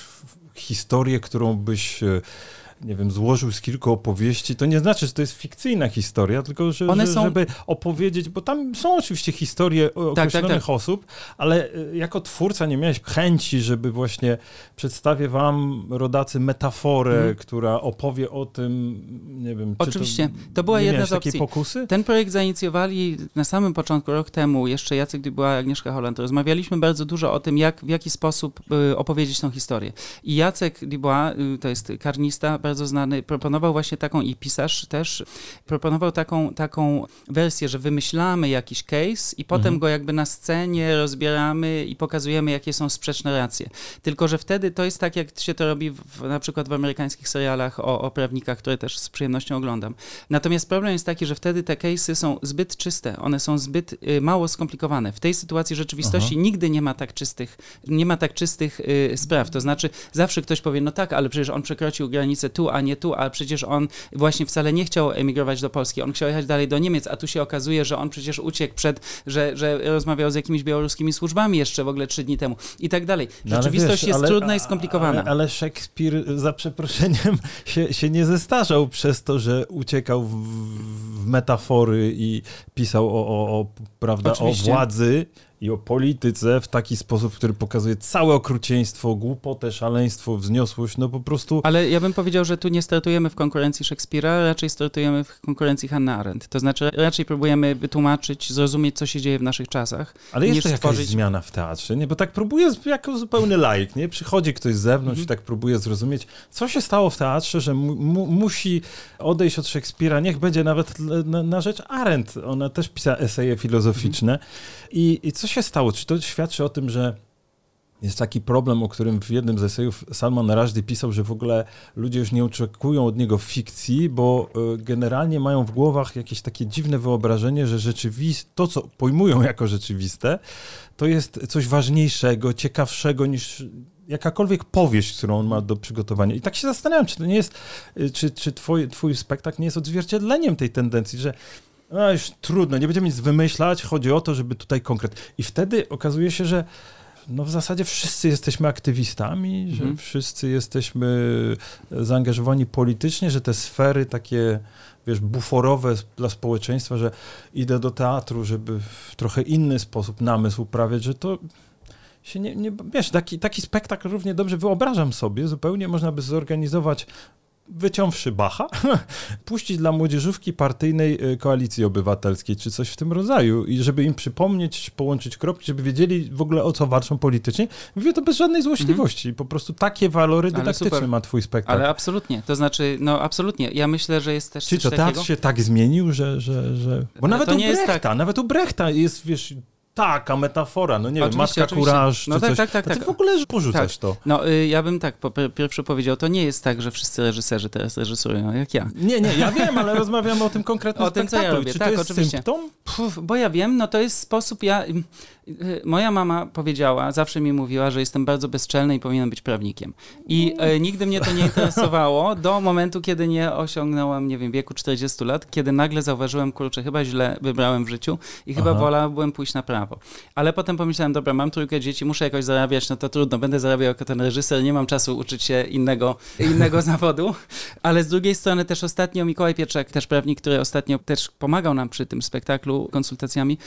S1: historię, którą byś e, nie wiem, złożył z kilku opowieści, to nie znaczy, że to jest fikcyjna historia, tylko że,
S2: One
S1: że
S2: są-
S1: żeby opowiedzieć, bo tam są oczywiście historie o-
S2: tak,
S1: określonych
S2: tak.
S1: osób, ale e, jako twórca nie miałeś chęci, żeby właśnie przedstawię wam, rodacy, metaforę,
S2: Mhm.
S1: która opowie o tym, nie wiem, czy
S2: Oczywiście.
S1: to,
S2: To była jedna z opcji.
S1: pokusy?
S2: Ten projekt zainicjowali na samym początku, rok temu, jeszcze Jacek Dubois i Agnieszka Holland. Rozmawialiśmy bardzo dużo o tym, jak, w jaki sposób y, opowiedzieć tą historię. I Jacek Dubois, y, to jest karnista bardzo znany, proponował właśnie taką, i pisarz też, proponował taką, taką wersję, że wymyślamy jakiś case i potem
S1: Mhm.
S2: go jakby na scenie rozbieramy i pokazujemy, jakie są sprzeczne racje. Tylko, że wtedy to jest tak, jak się to robi w, na przykład w amerykańskich serialach o, o prawnikach, które też z przyjemnością oglądam. Natomiast problem jest taki, że wtedy te case'y są zbyt czyste, one są zbyt y, mało skomplikowane. W tej sytuacji rzeczywistości nigdy nie ma tak czystych, nie ma tak czystych y, spraw. To znaczy zawsze ktoś powie, no tak, ale przecież on przekroczył granicę tu, a nie tu, a przecież on właśnie wcale nie chciał emigrować do Polski, on chciał jechać dalej do Niemiec, a tu się okazuje, że on przecież uciekł przed, że, że rozmawiał z jakimiś białoruskimi służbami jeszcze w ogóle trzy dni temu i tak dalej.
S1: No,
S2: Rzeczywistość
S1: wiesz,
S2: jest
S1: ale-
S2: trudna i skomplikowana.
S1: Ale, ale Szekspir, za przeproszeniem, *laughs* się, się nie zestarzał przez to, że uciekał w, w metafory i pisał o, o, o, prawda, o władzy i o polityce w taki sposób, który pokazuje całe okrucieństwo, głupotę, szaleństwo, wzniosłość. No po prostu
S2: Ale ja bym powiedział, że tu nie startujemy w konkurencji Szekspira, raczej startujemy w konkurencji Hannah Arendt. To znaczy raczej próbujemy wytłumaczyć, zrozumieć, co się dzieje w naszych czasach.
S1: Ale jest to jakaś
S2: stworzyć-
S1: zmiana w teatrze, nie? Bo tak próbuję jako zupełny laik, nie? Przychodzi ktoś z zewnątrz
S2: Mhm.
S1: i tak próbuje zrozumieć, co się stało w teatrze, że mu, mu, musi odejść od Szekspira, niech będzie nawet na, na rzecz Arendt. Ona też pisała eseje filozoficzne.
S2: Mhm.
S1: I, I co się stało? Czy to świadczy o tym, że jest taki problem, o którym w jednym z esejów Salman Rushdie pisał, że w ogóle ludzie już nie oczekują od niego fikcji, bo y, generalnie mają w głowach jakieś takie dziwne wyobrażenie, że rzeczywiste, to co pojmują jako rzeczywiste, to jest coś ważniejszego, ciekawszego niż jakakolwiek powieść, którą on ma do przygotowania. I tak się zastanawiam, czy to nie jest, y, czy, czy twój, twój spektakl nie jest odzwierciedleniem tej tendencji, że no już trudno, nie będziemy nic wymyślać, chodzi o to, żeby tutaj konkret. I wtedy okazuje się, że no w zasadzie wszyscy jesteśmy aktywistami, mhm. że wszyscy jesteśmy zaangażowani politycznie, że te sfery takie wiesz, buforowe dla społeczeństwa, że idę do teatru, żeby w trochę inny sposób namysł uprawiać, że to się nie, nie wiesz, taki, taki spektakl równie dobrze wyobrażam sobie, zupełnie można by zorganizować wyciąwszy Bacha, *laughs* puścić dla młodzieżówki partyjnej y, koalicji obywatelskiej, czy coś w tym rodzaju, i żeby im przypomnieć, połączyć kropki, żeby wiedzieli w ogóle o co walczą politycznie. Mówię to bez żadnej złośliwości. Po prostu takie walory dydaktyczne ma twój spektakl.
S2: Ale absolutnie, to znaczy, no absolutnie. Ja myślę, że jest też
S1: Czyli co, teatr takiego... się tak zmienił, że... że, że... Bo nawet u Brechta, tak... nawet u Brechta jest, wiesz, taka metafora, no nie oczywiście, wiem, matka oczywiście. kuraż, no tak, coś. tak, tak, tak. Ty w ogóle porzucasz tak. to.
S2: No y, ja bym tak po pierwsze powiedział, to nie jest tak, że wszyscy reżyserzy teraz reżyserują jak ja.
S1: Nie, nie, ja wiem, ale rozmawiamy o tym konkretnym *laughs* o tym, co ja robię. Czy tak, to jest oczywiście. symptom?
S2: Puf, bo ja wiem, no to jest sposób, ja moja mama powiedziała, zawsze mi mówiła, że jestem bardzo bezczelny i powinienem być prawnikiem. I e, nigdy mnie to nie interesowało *laughs* do momentu, kiedy nie osiągnąłem, nie wiem, wieku 40 lat, kiedy nagle zauważyłem, kurczę, chyba źle wybrałem w życiu i chyba Aha. wolałbym pójść na prawo. Ale potem pomyślałem, dobra, mam trójkę dzieci, muszę jakoś zarabiać, no to trudno, będę zarabiał jako ten reżyser, nie mam czasu uczyć się innego, *laughs* innego zawodu. Ale z drugiej strony też ostatnio Mikołaj Pietrzak, też prawnik, który ostatnio też pomagał nam przy tym spektaklu konsultacjami,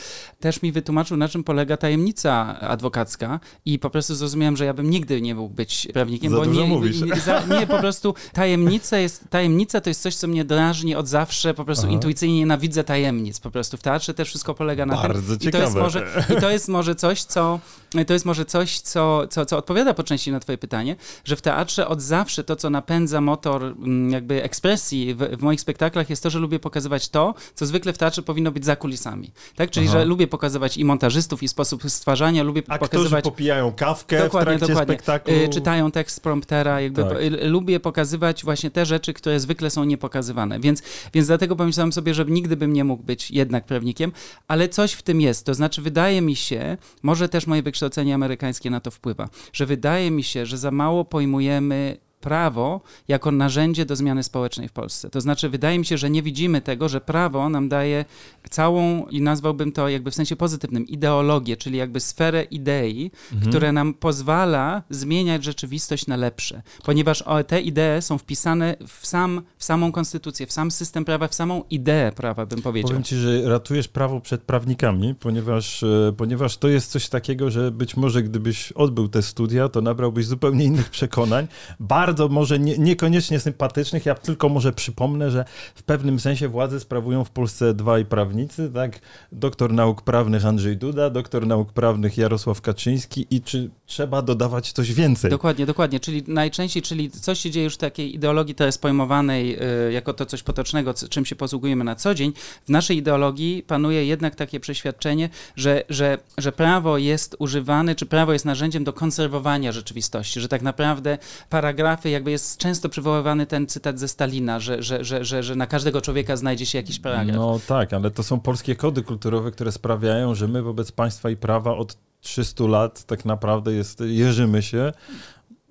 S2: też mi wytłumaczył, na czym polega polega tajemnica adwokacka i po prostu zrozumiałem, że ja bym nigdy nie mógł być prawnikiem,
S1: za
S2: bo
S1: nie, mówisz.
S2: Nie, za, nie, po prostu tajemnica jest, tajemnica to jest coś, co mnie drażni od zawsze, po prostu Aha. intuicyjnie nienawidzę tajemnic, po prostu w teatrze też wszystko polega na
S1: Bardzo
S2: tym. I to jest może, i to jest może coś, co to jest może coś, co, co, co odpowiada po części na twoje pytanie, że w teatrze od zawsze to, co napędza motor mm, jakby ekspresji w, w moich spektaklach jest to, że lubię pokazywać to, co zwykle w teatrze powinno być za kulisami. Tak? Czyli, Aha. że lubię pokazywać i montażystów, i sposób stwarzania, lubię
S1: Aktorzy
S2: pokazywać...
S1: popijają kawkę dokładnie, w trakcie dokładnie. spektaklu. Y,
S2: czytają tekst promptera, jakby tak. lubię pokazywać właśnie te rzeczy, które zwykle są niepokazywane. Więc, więc dlatego pomyślałem sobie, że nigdy bym nie mógł być jednak prawnikiem, ale coś w tym jest. To znaczy wydaje mi się, może też moje wykształcenie amerykańskie na to wpływa, że wydaje mi się, że za mało pojmujemy prawo jako narzędzie do zmiany społecznej w Polsce. To znaczy, wydaje mi się, że nie widzimy tego, że prawo nam daje całą, i nazwałbym to jakby w sensie pozytywnym, ideologię, czyli jakby sferę idei, mhm. które nam pozwala zmieniać rzeczywistość na lepsze. Ponieważ te idee są wpisane w, sam, w samą konstytucję, w sam system prawa, w samą ideę prawa, bym powiedział.
S1: Powiem ci, że ratujesz prawo przed prawnikami, ponieważ, e, ponieważ to jest coś takiego, że być może gdybyś odbył te studia, to nabrałbyś zupełnie innych przekonań. Bardzo bardzo może nie, niekoniecznie sympatycznych. Ja tylko może przypomnę, że w pewnym sensie władzę sprawują w Polsce dwaj prawnicy, tak? Doktor nauk prawnych Andrzej Duda, doktor nauk prawnych Jarosław Kaczyński i czy trzeba dodawać coś więcej?
S2: Dokładnie, dokładnie. Czyli najczęściej, czyli coś się dzieje już w takiej ideologii teraz pojmowanej yy, jako to coś potocznego, czym się posługujemy na co dzień. W naszej ideologii panuje jednak takie przeświadczenie, że, że, że prawo jest używane, czy prawo jest narzędziem do konserwowania rzeczywistości, że tak naprawdę paragraf jakby jest często przywoływany ten cytat ze Stalina, że, że, że, że, że na każdego człowieka znajdzie się jakiś paragraf.
S1: No tak, ale to są polskie kody kulturowe, które sprawiają, że my wobec państwa i prawa od 300 lat tak naprawdę jest, jeżymy się,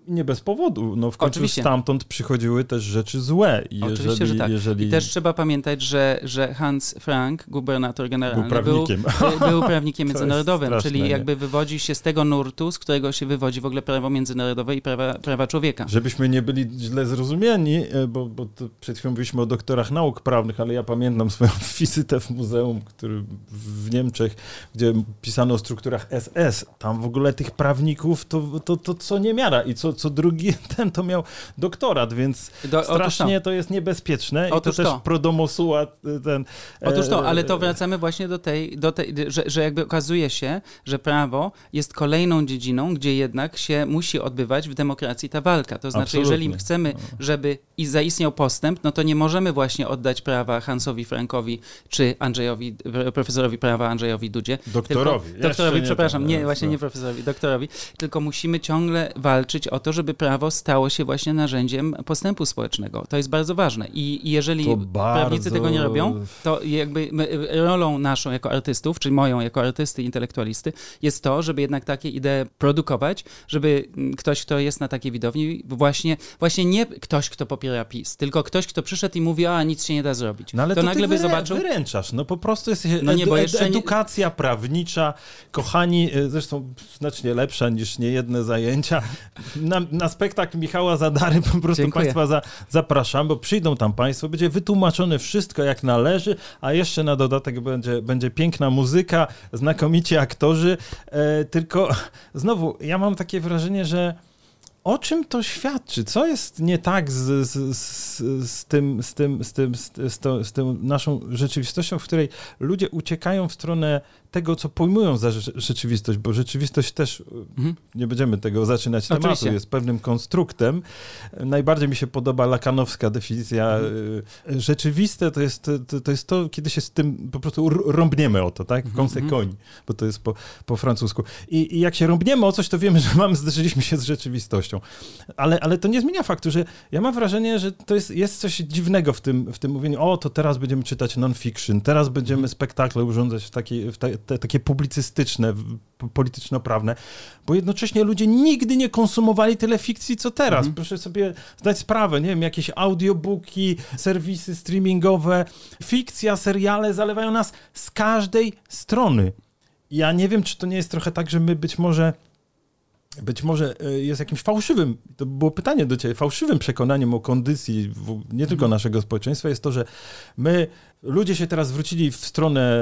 S1: nie bez powodu. No w końcu Oczywiście. stamtąd przychodziły też rzeczy złe.
S2: Jeżeli, Oczywiście, że tak. Jeżeli... I też trzeba pamiętać, że, że Hans Frank, gubernator generalny,
S1: był prawnikiem, *laughs*
S2: był, był prawnikiem *laughs* międzynarodowym, czyli jakby wywodzi się z tego nurtu, z którego się wywodzi w ogóle prawo międzynarodowe i prawa, prawa człowieka.
S1: Żebyśmy nie byli źle zrozumieni, e, bo, bo przed chwilą mówiliśmy o doktorach nauk prawnych, ale ja pamiętam swoją *laughs* wizytę w muzeum, który w Niemczech, gdzie pisano o strukturach SS. Tam w ogóle tych prawników to, to, to co nie miara i co, co drugi *laughs* ten to miał doktorat, więc Do, strasznie to. jest niebezpieczne otóż i to, to też prodomosua ten...
S2: Otóż to, ale to wracamy właśnie do tej, do tej że, że jakby okazuje się, że prawo jest kolejną dziedziną, gdzie jednak się musi odbywać w demokracji ta walka. To znaczy, Absolutnie. jeżeli chcemy, no. żeby i zaistniał postęp, no to nie możemy właśnie oddać prawa Hansowi Frankowi czy Andrzejowi, profesorowi prawa Andrzejowi Dudzie.
S1: Doktorowi.
S2: Tylko, doktorowi, przepraszam, nie, właśnie nie profesorowi, doktorowi, tylko musimy ciągle walczyć o to, to, żeby prawo stało się właśnie narzędziem postępu społecznego. To jest bardzo ważne. I, i jeżeli
S1: To
S2: prawnicy
S1: bardzo-
S2: tego nie robią, to jakby my, rolą naszą jako artystów, czyli moją jako artysty, intelektualisty, jest to, żeby jednak takie idee produkować, żeby mm, ktoś, kto jest na takiej widowni, właśnie, właśnie nie ktoś, kto popiera PiS, tylko ktoś, kto przyszedł i mówi, a nic się nie da zrobić.
S1: No ale
S2: to,
S1: to,
S2: nagle by
S1: wyrę,
S2: zobaczył,
S1: wyręczasz. No po prostu jest
S2: No nie, bo jeszcze
S1: edukacja prawnicza, kochani, e, zresztą znacznie lepsza niż niejedne zajęcia. *laughs* Na, na spektakl Michała Zadary po prostu
S2: Dziękuję.
S1: Państwa za, zapraszam, bo przyjdą tam Państwo, będzie wytłumaczone wszystko jak należy, a jeszcze na dodatek będzie, będzie piękna muzyka, znakomici aktorzy, e, tylko znowu, ja mam takie wrażenie, że o czym to świadczy? Co jest nie tak z, z, z, z, tym, z, tym, z, tym, z, to, z tą naszą rzeczywistością, w której ludzie uciekają w stronę tego, co pojmują za rze- rzeczywistość, bo rzeczywistość też,
S2: Mhm.
S1: nie będziemy tego zaczynać tematu,
S2: Oczywiście.
S1: jest pewnym konstruktem. Najbardziej mi się podoba lakanowska definicja.
S2: Mhm.
S1: y, Rzeczywiste to jest to, to jest to, kiedy się z tym po prostu rąbniemy o to, tak?
S2: Mhm,
S1: Konsekoń, bo to jest po, po francusku. I, I jak się rąbniemy o coś, to wiemy, że *laughs* mamy, zderzyliśmy się z rzeczywistością. Ale, ale to nie zmienia faktu, że ja mam wrażenie, że to jest, jest coś dziwnego w tym, w tym mówieniu, o, to teraz będziemy czytać non-fiction, teraz będziemy spektakle urządzać w takie, w te, te, takie publicystyczne, polityczno-prawne, bo jednocześnie ludzie nigdy nie konsumowali tyle fikcji, co teraz. Proszę sobie zdać sprawę, nie wiem, jakieś audiobooki, serwisy streamingowe, fikcja, seriale zalewają nas z każdej strony. Ja nie wiem, czy to nie jest trochę tak, że my być może być może e, jest jakimś fałszywym, to było pytanie do ciebie, fałszywym przekonaniem o kondycji nie tylko naszego społeczeństwa jest to, że my, ludzie się teraz zwrócili w stronę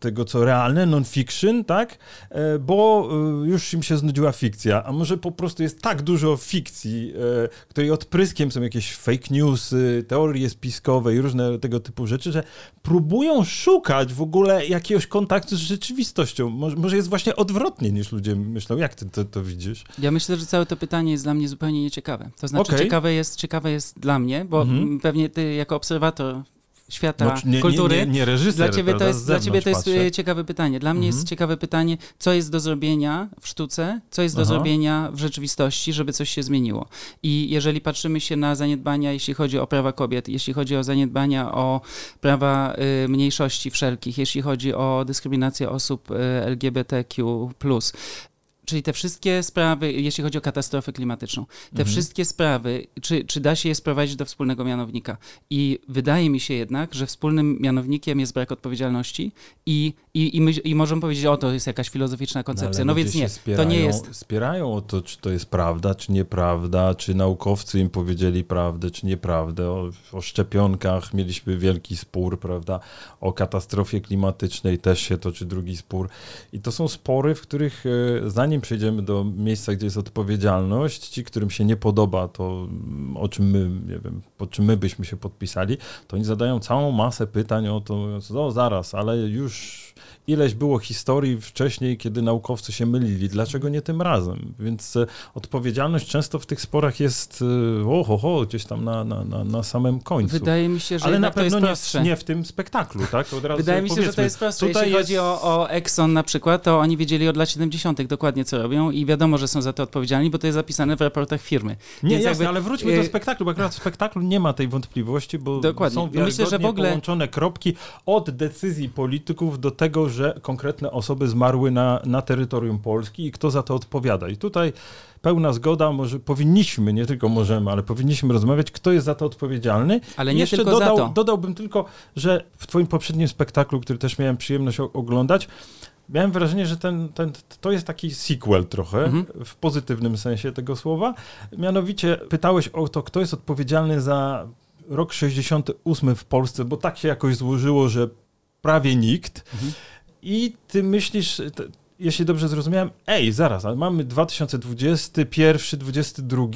S1: tego, co realne, non-fiction, tak, E, bo e, już im się znudziła fikcja, a może po prostu jest tak dużo fikcji, e, której odpryskiem są jakieś fake newsy, teorie spiskowe i różne tego typu rzeczy, że próbują szukać w ogóle jakiegoś kontaktu z rzeczywistością. Może, jest właśnie odwrotnie niż ludzie myślą. Jak ty to, to widzisz?
S2: Ja myślę, że całe to pytanie jest dla mnie zupełnie nieciekawe. To znaczy,
S1: Okej.
S2: ciekawe, jest, ciekawe jest dla mnie, bo
S1: Mhm.
S2: pewnie ty jako obserwator świata
S1: No, nie,
S2: kultury.
S1: Nie, nie, nie reżyser,
S2: Dla ciebie, to jest, dla ciebie to jest e,
S1: patrzę.
S2: ciekawe pytanie. Dla mnie
S1: Mhm.
S2: jest ciekawe pytanie, co jest do zrobienia w sztuce, co jest do
S1: Aha.
S2: zrobienia w rzeczywistości, żeby coś się zmieniło. I jeżeli patrzymy się na zaniedbania, jeśli chodzi o prawa kobiet, jeśli chodzi o zaniedbania o prawa y, mniejszości wszelkich, jeśli chodzi o dyskryminację osób y, LGBTQ+, Czyli te wszystkie sprawy, jeśli chodzi o katastrofę klimatyczną, te
S1: Mhm.
S2: wszystkie sprawy, czy, czy da się je sprowadzić do wspólnego mianownika? I wydaje mi się jednak, że wspólnym mianownikiem jest brak odpowiedzialności i, i, i, my, i możemy powiedzieć, o to jest jakaś filozoficzna koncepcja. No,
S1: ale
S2: więc nie,
S1: się
S2: to nie
S1: spierają-
S2: jest.
S1: Spierają o to, czy to jest prawda, czy nieprawda, czy naukowcy im powiedzieli prawdę, czy nieprawdę. O, o szczepionkach mieliśmy wielki spór, prawda? O katastrofie klimatycznej też się toczy drugi spór. I to są spory, w których e, zanim przejdziemy do miejsca, gdzie jest odpowiedzialność, ci, którym się nie podoba to, mm, o czym my, nie wiem, po czym my byśmy się podpisali, to oni zadają całą masę pytań o to, mówiąc, no zaraz, ale już ileś było historii wcześniej, kiedy naukowcy się mylili, dlaczego nie tym razem? Więc e, odpowiedzialność często w tych sporach jest e, oho, ho, gdzieś tam na, na, na, na samym końcu.
S2: Wydaje mi się, że
S1: Ale na pewno nie nie w tym spektaklu, tak? Od razu
S2: Wydaje mi się, że to jest prostsze.
S1: Tutaj
S2: Jeśli
S1: jest-
S2: chodzi o, o Exxon na przykład, to oni wiedzieli od lat 70. dokładnie co robią i wiadomo, że są za to odpowiedzialni, bo to jest zapisane w raportach firmy.
S1: Nie,
S2: Więc
S1: jasne,
S2: jakby,
S1: ale wróćmy do spektaklu, bo akurat w spektaklu nie ma tej wątpliwości, bo
S2: Dokładnie.
S1: są
S2: No myślę, że
S1: wiarygodnie
S2: w ogóle-
S1: połączone kropki od decyzji polityków do tego, że konkretne osoby zmarły na, na terytorium Polski i kto za to odpowiada. I tutaj pełna zgoda, może powinniśmy, nie tylko możemy, ale powinniśmy rozmawiać, kto jest za to odpowiedzialny.
S2: Ale nie
S1: jeszcze
S2: tylko
S1: dodał,
S2: za to.
S1: Dodałbym tylko, że w twoim poprzednim spektaklu, który też miałem przyjemność oglądać, miałem wrażenie, że ten, ten, to jest taki sequel trochę,
S2: Mhm.
S1: w pozytywnym sensie tego słowa. Mianowicie pytałeś o to, kto jest odpowiedzialny za rok 68 w Polsce, bo tak się jakoś złożyło, że prawie nikt.
S2: Mhm.
S1: I ty myślisz, jeśli dobrze zrozumiałem, ej, zaraz, ale mamy 2021, 2022,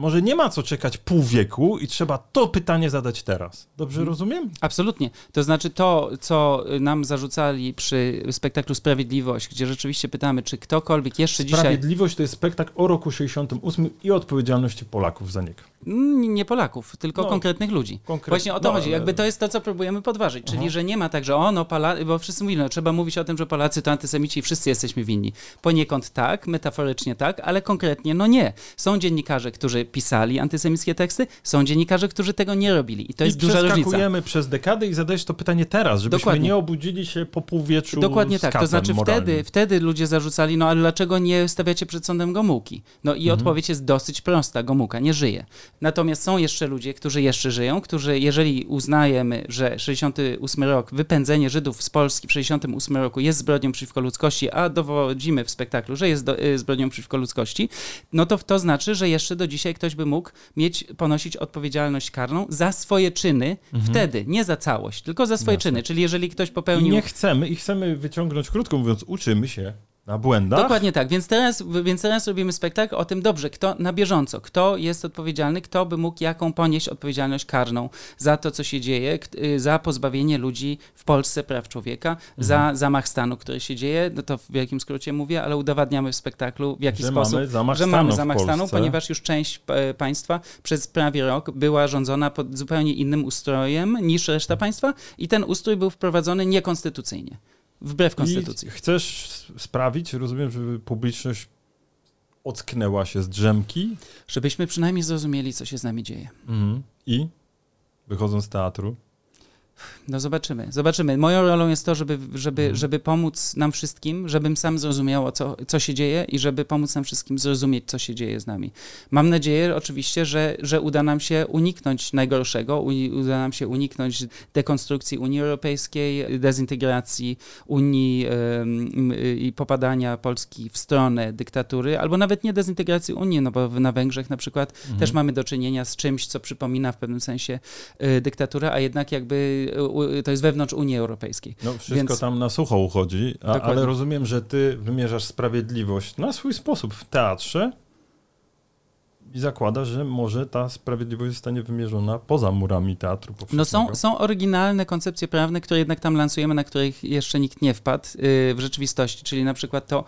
S1: może nie ma co czekać pół wieku i trzeba to pytanie zadać teraz. Dobrze rozumiem?
S2: Absolutnie. To znaczy to, co nam zarzucali przy spektaklu Sprawiedliwość, gdzie rzeczywiście pytamy, czy ktokolwiek jeszcze dzisiaj...
S1: Sprawiedliwość to jest spektakl o roku 68 i odpowiedzialności Polaków za niego.
S2: Mm, Nie Polaków, tylko
S1: No,
S2: konkretnych ludzi.
S1: konkret-
S2: Właśnie o to
S1: no,
S2: chodzi. Jakby to jest to, co próbujemy podważyć. Czyli, że nie ma tak, że o, no Polacy, bo wszyscy mówili, no trzeba mówić o tym, że Polacy to antysemici i wszyscy jesteśmy winni. Poniekąd tak, metaforycznie tak, ale konkretnie no nie. Są dziennikarze, którzy pisali antysemickie teksty, są dziennikarze, którzy tego nie robili. I to jest
S1: I
S2: duża różnica.
S1: przeskakujemy przez dekady i zadajesz to pytanie teraz, żebyśmy
S2: Dokładnie.
S1: nie obudzili się po półwieczu
S2: Dokładnie tak. To znaczy
S1: moralnym.
S2: wtedy, wtedy ludzie zarzucali, no ale dlaczego nie stawiacie przed sądem Gomułki? No i odpowiedź jest dosyć prosta. Gomułka nie żyje. Natomiast są jeszcze ludzie, którzy jeszcze żyją, którzy jeżeli uznajemy, że 68 rok, wypędzenie Żydów z Polski w 68 roku jest zbrodnią przeciwko ludzkości, a dowodzimy w spektaklu, że jest do, y, zbrodnią przeciwko ludzkości, no to to znaczy, że jeszcze do dzisiaj ktoś by mógł mieć, ponosić odpowiedzialność karną za swoje czyny wtedy, nie za całość, tylko za swoje
S1: Jasne.
S2: czyny. Czyli jeżeli ktoś
S1: I
S2: popełnił...
S1: nie chcemy, i chcemy wyciągnąć, krótko mówiąc, uczymy się na błędach.
S2: Dokładnie tak, więc teraz, więc teraz robimy spektakl o tym, dobrze, kto na bieżąco, kto jest odpowiedzialny, kto by mógł jaką ponieść odpowiedzialność karną za to, co się dzieje, y, za pozbawienie ludzi w Polsce praw człowieka,
S1: Mhm.
S2: za zamach stanu, który się dzieje, no to w wielkim skrócie mówię, ale udowadniamy w spektaklu, w jaki
S1: Że
S2: sposób,
S1: mamy zamach
S2: że
S1: stanu
S2: mamy zamach stanu, ponieważ już część e, państwa przez prawie rok była rządzona pod zupełnie innym ustrojem niż reszta państwa i ten ustrój był wprowadzony niekonstytucyjnie. Wbrew konstytucji.
S1: I chcesz sprawić, rozumiem, żeby publiczność ocknęła się z drzemki
S2: Żebyśmy przynajmniej zrozumieli, co się z nami dzieje.
S1: i wychodząc z teatru.
S2: No zobaczymy, zobaczymy. Moją rolą jest to, żeby, żeby, żeby pomóc nam wszystkim, żebym sam zrozumiał, co, co się dzieje i żeby pomóc nam wszystkim zrozumieć, co się dzieje z nami. Mam nadzieję oczywiście, że, że uda nam się uniknąć najgorszego, uda nam się uniknąć dekonstrukcji Unii Europejskiej, dezintegracji Unii i popadania Polski w stronę dyktatury, albo nawet nie dezintegracji Unii, no bo na Węgrzech na przykład też mamy do czynienia z czymś, co przypomina w pewnym sensie y, dyktaturę, a jednak jakby to jest wewnątrz Unii Europejskiej.
S1: No wszystko
S2: Więc-
S1: tam na sucho uchodzi, a, ale rozumiem, że ty wymierzasz sprawiedliwość na swój sposób w teatrze i zakładasz, że może ta sprawiedliwość zostanie wymierzona poza murami teatru.
S2: No są, są oryginalne koncepcje prawne, które jednak tam lansujemy, na których jeszcze nikt nie wpadł y, w rzeczywistości, czyli na przykład to,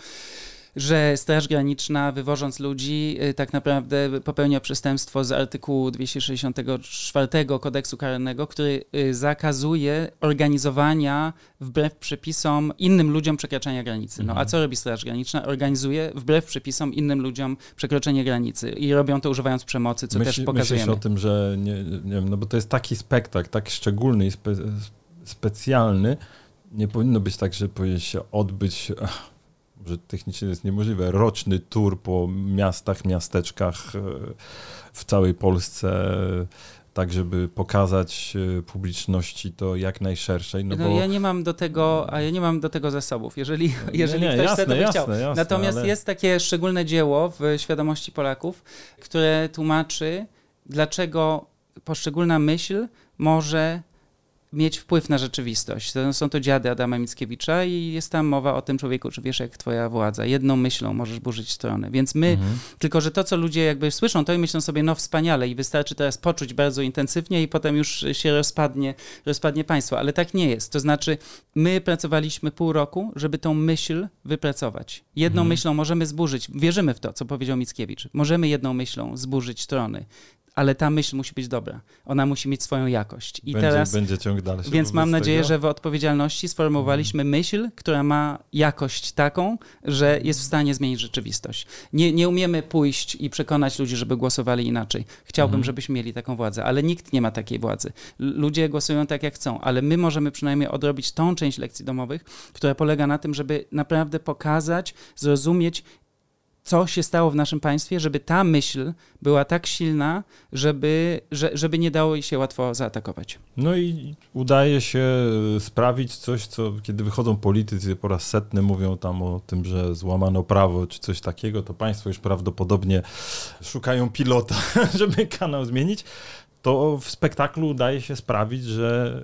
S2: że Straż Graniczna, wywożąc ludzi, y, tak naprawdę popełnia przestępstwo z artykułu 264 kodeksu karnego, który y, zakazuje organizowania wbrew przepisom innym ludziom przekraczania granicy. No a co robi Straż Graniczna? Organizuje wbrew przepisom innym ludziom przekroczenie granicy i robią to używając przemocy, co też pokazujemy.
S1: Myślisz o tym, że nie, nie wiem, no bo to jest taki spektakl, tak szczególny i spe, specjalny, nie powinno być tak, że powinien się odbyć, że technicznie jest niemożliwe, roczny tour po miastach, miasteczkach e, w całej Polsce, tak żeby pokazać e, publiczności to jak najszerszej, no,
S2: No,
S1: bo...
S2: ja nie mam do tego, a ja nie mam do tego zasobów. Jeżeli, jeżeli
S1: nie,
S2: ktoś
S1: jasne,
S2: chce, to by
S1: jasne,
S2: chciał.
S1: jasne,
S2: Natomiast
S1: ale-
S2: jest takie szczególne dzieło w świadomości Polaków, które tłumaczy, dlaczego poszczególna myśl może mieć wpływ na rzeczywistość. To są to dziady Adama Mickiewicza i jest tam mowa o tym człowieku, czy wiesz jak twoja władza. Jedną myślą możesz burzyć strony. Więc my,
S1: Mhm.
S2: tylko że to, co ludzie jakby słyszą, to i myślą sobie, no wspaniale i wystarczy teraz poczuć bardzo intensywnie i potem już się rozpadnie, rozpadnie państwo. Ale tak nie jest. To znaczy, my pracowaliśmy pół roku, żeby tą myśl wypracować. Jedną
S1: Mhm.
S2: myślą możemy zburzyć, wierzymy w to, co powiedział Mickiewicz, możemy jedną myślą zburzyć strony, ale ta myśl musi być dobra. Ona musi mieć swoją jakość. I
S1: będzie,
S2: teraz...
S1: będzie ciąg dalszy.
S2: Więc mam nadzieję,
S1: tego?
S2: że w odpowiedzialności sformułowaliśmy myśl, która ma jakość taką, że jest w stanie zmienić rzeczywistość. Nie, nie umiemy pójść i przekonać ludzi, żeby głosowali inaczej. Chciałbym,
S1: Mhm.
S2: żebyśmy mieli taką władzę, ale nikt nie ma takiej władzy. Ludzie głosują tak, jak chcą, ale my możemy przynajmniej odrobić tą część lekcji domowych, która polega na tym, żeby naprawdę pokazać, zrozumieć, co się stało w naszym państwie, żeby ta myśl była tak silna, żeby, że, żeby nie dało jej się łatwo zaatakować.
S1: No i udaje się e, sprawić coś, co kiedy wychodzą politycy po raz setny mówią tam o tym, że złamano prawo czy coś takiego, to państwo już prawdopodobnie szukają pilota, *laughs* żeby kanał zmienić. To w spektaklu udaje się sprawić, że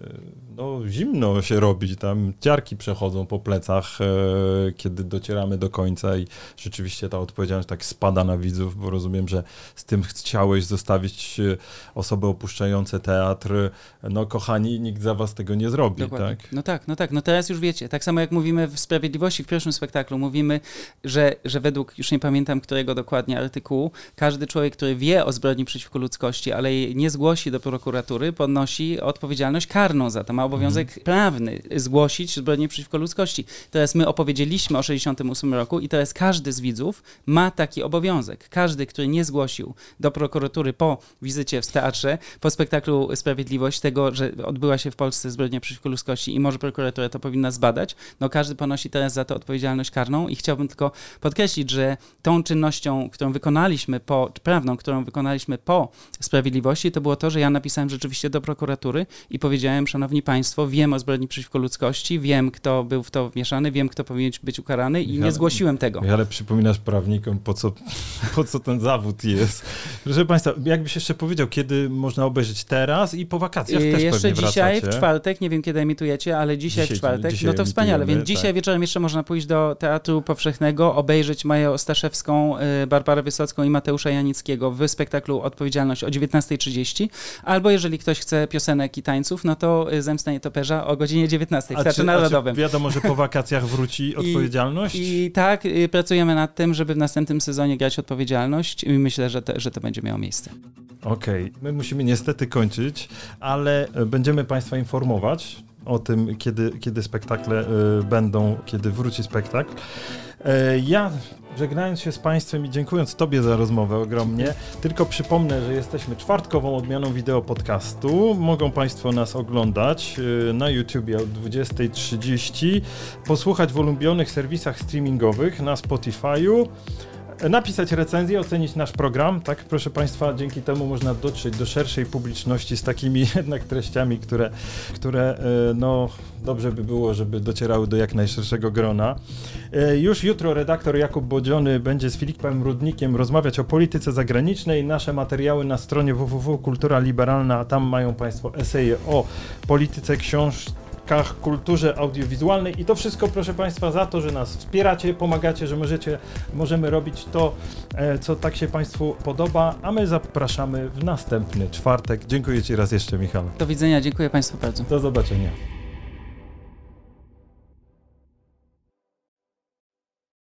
S1: no, zimno się robi, tam ciarki przechodzą po plecach, e, kiedy docieramy do końca i rzeczywiście ta odpowiedzialność tak spada na widzów, bo rozumiem, że z tym chciałeś zostawić e, osoby opuszczające teatr. No kochani, nikt za was tego nie zrobi,
S2: Dokładnie.
S1: tak?
S2: No tak, no tak, no teraz już wiecie, tak samo jak mówimy w Sprawiedliwości w pierwszym spektaklu, mówimy, że, że według, już nie pamiętam którego dokładnie artykułu, każdy człowiek, który wie o zbrodni przeciwko ludzkości, ale jej nie zgłosi do prokuratury, ponosi odpowiedzialność karną za to, ma obowiązek
S1: Mhm.
S2: prawny zgłosić zbrodnię przeciwko ludzkości. Teraz my opowiedzieliśmy o 68 roku i teraz każdy z widzów ma taki obowiązek. Każdy, który nie zgłosił do prokuratury po wizycie w teatrze, po spektaklu Sprawiedliwość tego, że odbyła się w Polsce zbrodnia przeciwko ludzkości i może prokuratura to powinna zbadać, no każdy ponosi teraz za to odpowiedzialność karną i chciałbym tylko podkreślić, że tą czynnością, którą wykonaliśmy po, prawną, którą wykonaliśmy po Sprawiedliwości, to było to, że ja napisałem rzeczywiście do prokuratury i powiedziałem, szanowni państwo, wiem o zbrodni przeciwko ludzkości, wiem, kto był w to wmieszany, wiem, kto powinien być ukarany i nie zgłosiłem tego.
S1: Ale przypominasz prawnikom, po co, *laughs* po co ten zawód jest. Proszę Państwa, jakbyś jeszcze powiedział, kiedy można obejrzeć teraz i po wakacjach
S2: Yy,
S1: też
S2: Jeszcze dzisiaj,
S1: wracacie.
S2: w czwartek, nie wiem kiedy emitujecie, ale dzisiaj,
S1: Dzisiaj,
S2: w czwartek,
S1: dzisiaj
S2: no to wspaniale, więc dzisiaj
S1: tak.
S2: wieczorem jeszcze można pójść do Teatru Powszechnego, obejrzeć Maję Ostaszewską, y, Barbarę Wysocką i Mateusza Janickiego w spektaklu Odpowiedzialność o 19.30, albo jeżeli ktoś chce piosenek i tańców, no to y, Zemsta Nietoperza o godzinie 19 w Teatrze Narodowym.
S1: wiadomo, że po wakacjach wróci *laughs* odpowiedzialność?
S2: I tak, y, pracujemy nad tym, żeby w następnym sezonie grać Odpowiedzialność i myślę, że to, że to będzie miało miejsce.
S1: Okej, my musimy niestety kończyć, ale e, będziemy Państwa informować o tym, kiedy, kiedy spektakle e, będą, kiedy wróci spektakl. E, Ja żegnając się z Państwem i dziękując Tobie za rozmowę ogromnie, tylko przypomnę, że jesteśmy czwartkową odmianą wideo podcastu. Mogą Państwo nas oglądać e, na YouTubie o 20.30, posłuchać w ulubionych serwisach streamingowych na Spotify'u napisać recenzję, ocenić nasz program, tak? Proszę Państwa, dzięki temu można dotrzeć do szerszej publiczności z takimi *laughs* jednak treściami, które, które e, no, dobrze by było, żeby docierały do jak najszerszego grona. E, Już jutro redaktor Jakub Bodziony będzie z Filipem Rudnikiem rozmawiać o polityce zagranicznej. Nasze materiały na stronie www Kultura Liberalna, a tam mają Państwo eseje o polityce książki kulturze audiowizualnej i to wszystko proszę Państwa za to, że nas wspieracie, pomagacie, że możecie, możemy robić to, e, co tak się Państwu podoba, a my zapraszamy w następny czwartek. Dziękuję Ci raz jeszcze Michał.
S2: Do widzenia, dziękuję Państwu bardzo.
S1: Do zobaczenia.